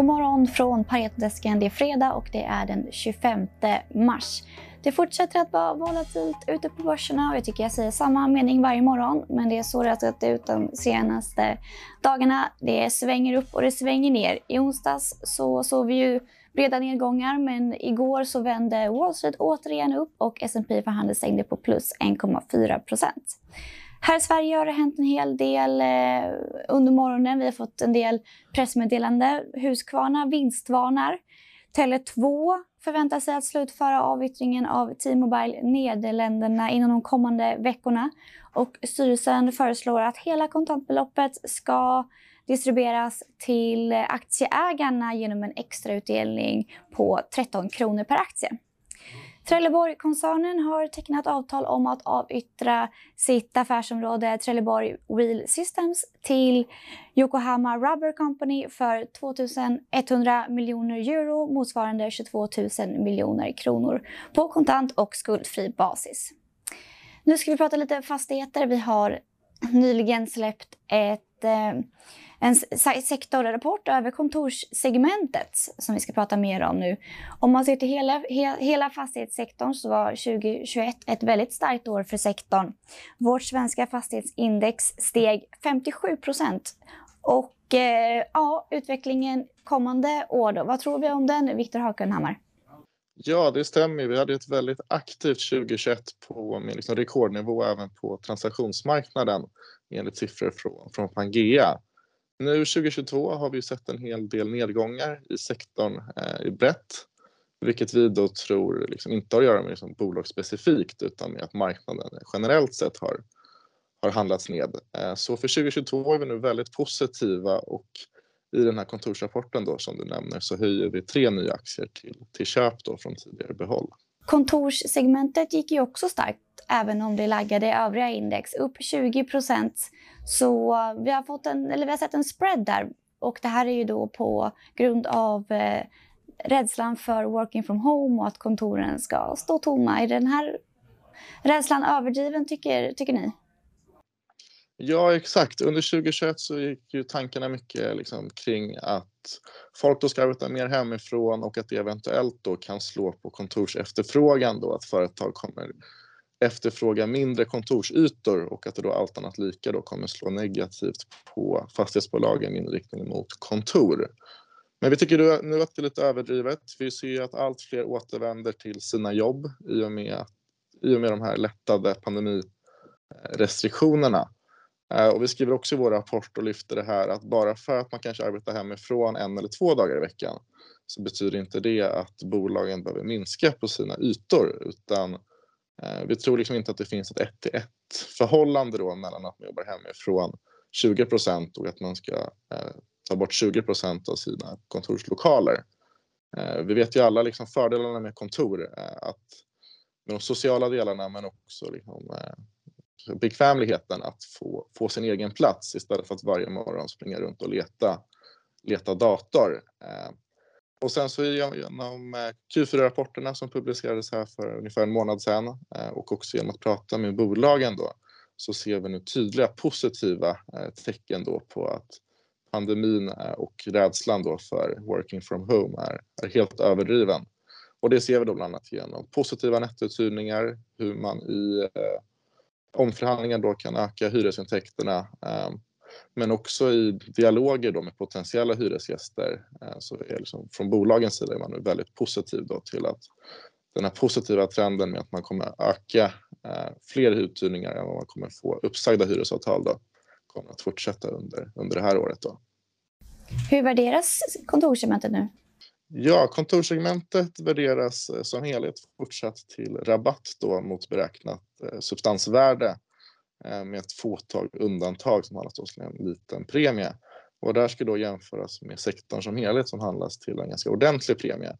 God morgon från Paretodesken. Det är fredag och det är den 25 mars. Det fortsätter att vara volatilt ute på börserna och jag tycker jag säger samma mening varje morgon. Men det är så det har sett ut de senaste dagarna. Det svänger upp och det svänger ner. I onsdags så såg vi ju breda nedgångar men igår så vände Wall Street återigen upp och S&P för handel stängde på plus 1,4 procent. Här i Sverige har det hänt en hel del eh, under morgonen. Vi har fått en del pressmeddelande. Husqvarna vinstvarnar. Tele2 förväntar sig att slutföra avyttringen av T-Mobile Nederländerna inom de kommande veckorna. Och styrelsen föreslår att hela kontantbeloppet ska distribueras till aktieägarna genom en extrautdelning på 13 kronor per aktie. Trelleborg-koncernen har tecknat avtal om att avyttra sitt affärsområde Trelleborg Wheel Systems till Yokohama Rubber Company för 2100 miljoner euro motsvarande 22 000 miljoner kronor på kontant och skuldfri basis. Nu ska vi prata lite fastigheter. Vi har nyligen släppt ett eh, en sektorrapport över kontorssegmentet som vi ska prata mer om nu. Om man ser till hela, he, hela fastighetssektorn så var 2021 ett väldigt starkt år för sektorn. Vårt svenska fastighetsindex steg 57 procent. Och eh, ja, utvecklingen kommande år då, vad tror vi om den, Viktor Hakenhammar? Ja, det stämmer. Vi hade ett väldigt aktivt 2021 på med liksom rekordnivå även på transaktionsmarknaden enligt siffror från, från Pangea. Nu 2022 har vi sett en hel del nedgångar i sektorn eh, i brett, vilket vi då tror liksom inte har att göra med liksom bolag specifikt utan med att marknaden generellt sett har, har handlats ned. Eh, så för 2022 är vi nu väldigt positiva och i den här kontorsrapporten då som du nämner så höjer vi tre nya aktier till, till köp då från tidigare behåll. Kontorssegmentet gick ju också starkt även om det laggade övriga index upp 20 så eh, vi har, fått en, eller vi har sett en spread där och det här är ju då på grund av eh, rädslan för working from home och att kontoren ska stå tomma. Är den här rädslan överdriven tycker, tycker ni? Ja, exakt. Under 2021 så gick ju tankarna mycket liksom kring att folk då ska arbeta mer hemifrån och att det eventuellt då kan slå på kontorsefterfrågan då att företag kommer efterfråga mindre kontorsytor och att det då allt annat lika då kommer slå negativt på fastighetsbolagen i inriktning mot kontor. Men vi tycker nu att det är lite överdrivet. Vi ser ju att allt fler återvänder till sina jobb i och med, i och med de här lättade pandemirestriktionerna. Eh, och vi skriver också i vår rapport och lyfter det här att bara för att man kanske arbetar hemifrån en eller två dagar i veckan så betyder inte det att bolagen behöver minska på sina ytor utan Eh, vi tror liksom inte att det finns ett ett till ett förhållande då mellan att man jobbar hemifrån 20 procent och att man ska eh, ta bort 20 procent av sina kontorslokaler. Eh, vi vet ju alla liksom fördelarna med kontor, eh, att med de sociala delarna men också liksom, eh, bekvämligheten att få, få sin egen plats istället för att varje morgon springa runt och leta, leta dator. Och sen så genom eh, Q4-rapporterna som publicerades här för ungefär en månad sedan eh, och också genom att prata med bolagen då så ser vi nu tydliga positiva eh, tecken då på att pandemin och rädslan då för working from home är, är helt överdriven. Och det ser vi då bland annat genom positiva nettouthyrningar, hur man i eh, omförhandlingar då kan öka hyresintäkterna eh, men också i dialoger då med potentiella hyresgäster eh, så är liksom, från bolagens sida är man väldigt positiv då till att den här positiva trenden med att man kommer öka eh, fler uthyrningar än vad man kommer få uppsagda hyresavtal då kommer att fortsätta under, under det här året. Då. Hur värderas kontorssegmentet nu? Ja, kontorssegmentet värderas eh, som helhet fortsatt till rabatt då mot beräknat substansvärde Eh, med ett fåtal undantag som handlas till en liten premie. Och där ska då jämföras med sektorn som helhet som handlas till en ganska ordentlig premie.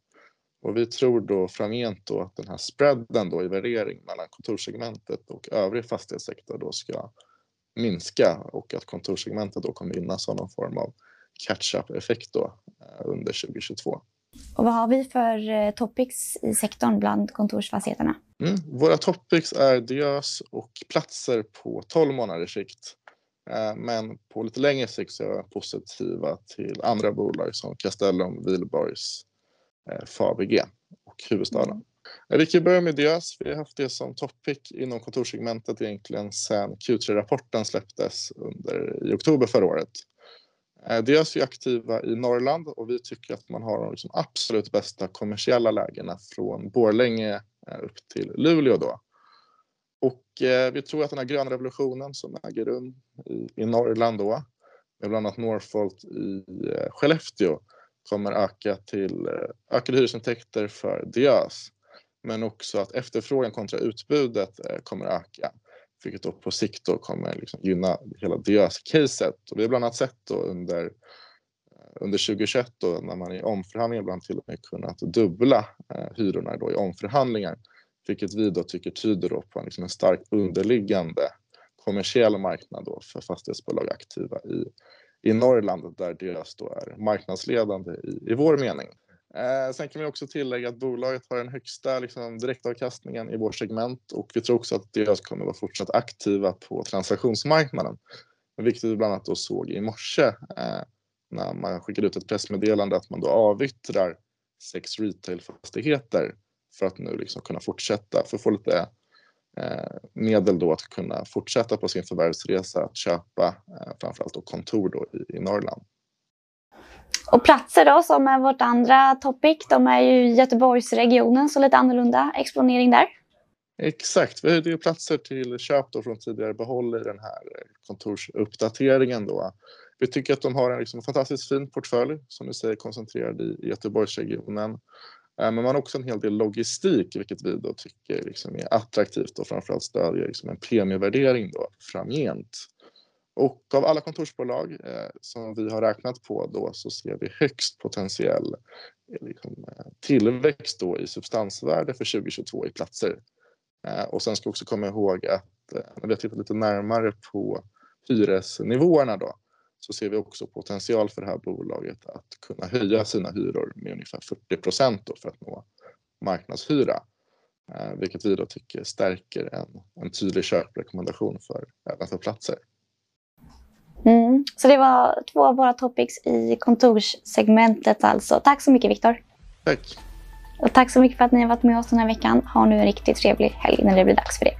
Och vi tror då framgent då att den här spreaden då i värdering mellan kontorssegmentet och övrig fastighetssektor då ska minska och att kontorssegmentet då kommer gynnas av någon form av catch-up effekt då eh, under 2022. Och vad har vi för eh, topics i sektorn bland kontorsfastigheterna? Mm. Våra topics är diös och platser på 12 månaders sikt. Eh, men på lite längre sikt så är jag positiva till andra bolag som Castellum, Wihlborgs, eh, Fabege och Huvudstaden. Mm. Vi kan börja med Diös. Vi har haft det som topic inom kontorssegmentet egentligen sedan Q3-rapporten släpptes under, i oktober förra året. Eh, Dels Diös är aktiva i Norrland och vi tycker att man har de liksom absolut bästa kommersiella lägena från Borlänge eh, upp till Luleå då. Och eh, vi tror att den här gröna revolutionen som äger rum i, i Norrland då, med bland annat Northvolt i eh, Skellefteå, kommer öka till eh, ökade hyresintäkter för Diös. Men också att efterfrågan kontra utbudet eh, kommer öka, vilket då på sikt då kommer liksom gynna hela Diös-caset. vi har bland annat sett då under eh, under 2021 då, när man i omförhandlingar ibland till och med kunnat dubbla eh, hyrorna då i omförhandlingar vilket vi då tycker tyder då på en, liksom en stark underliggande kommersiell marknad då för fastighetsbolag aktiva i, i Norrland där Diös då är marknadsledande i, i vår mening. Eh, sen kan vi också tillägga att bolaget har den högsta liksom, direktavkastningen i vårt segment och vi tror också att deras kommer vara fortsatt aktiva på transaktionsmarknaden. Vilket vi bland annat då såg i morse eh, när man skickade ut ett pressmeddelande att man då avyttrar sex retailfastigheter för att nu liksom kunna fortsätta, för att få lite eh, medel då att kunna fortsätta på sin förvärvsresa att köpa eh, framförallt då kontor då i, i Norrland. Och platser då som är vårt andra topic, de är ju Göteborgsregionen så lite annorlunda exponering där. Exakt, vi höjde ju platser till köp då från tidigare behåll i den här kontorsuppdateringen då. Vi tycker att de har en liksom fantastiskt fin portfölj som du säger koncentrerad i Göteborgsregionen. Eh, men man har också en hel del logistik, vilket vi då tycker liksom är attraktivt och framförallt stödjer liksom en premievärdering då framgent. Och av alla kontorsbolag eh, som vi har räknat på då så ser vi högst potentiell eh, liksom, eh, tillväxt då i substansvärde för 2022 i platser. Eh, och sen ska vi också komma ihåg att eh, när vi har tittat lite närmare på hyresnivåerna då så ser vi också potential för det här bolaget att kunna höja sina hyror med ungefär 40 procent för att nå marknadshyra. Eh, vilket vi då tycker stärker en, en tydlig köprekommendation för, även för platser. Mm. Så det var två av våra topics i kontorssegmentet alltså. Tack så mycket Viktor. Tack. Och tack så mycket för att ni har varit med oss den här veckan. Ha nu en riktigt trevlig helg när det blir dags för det.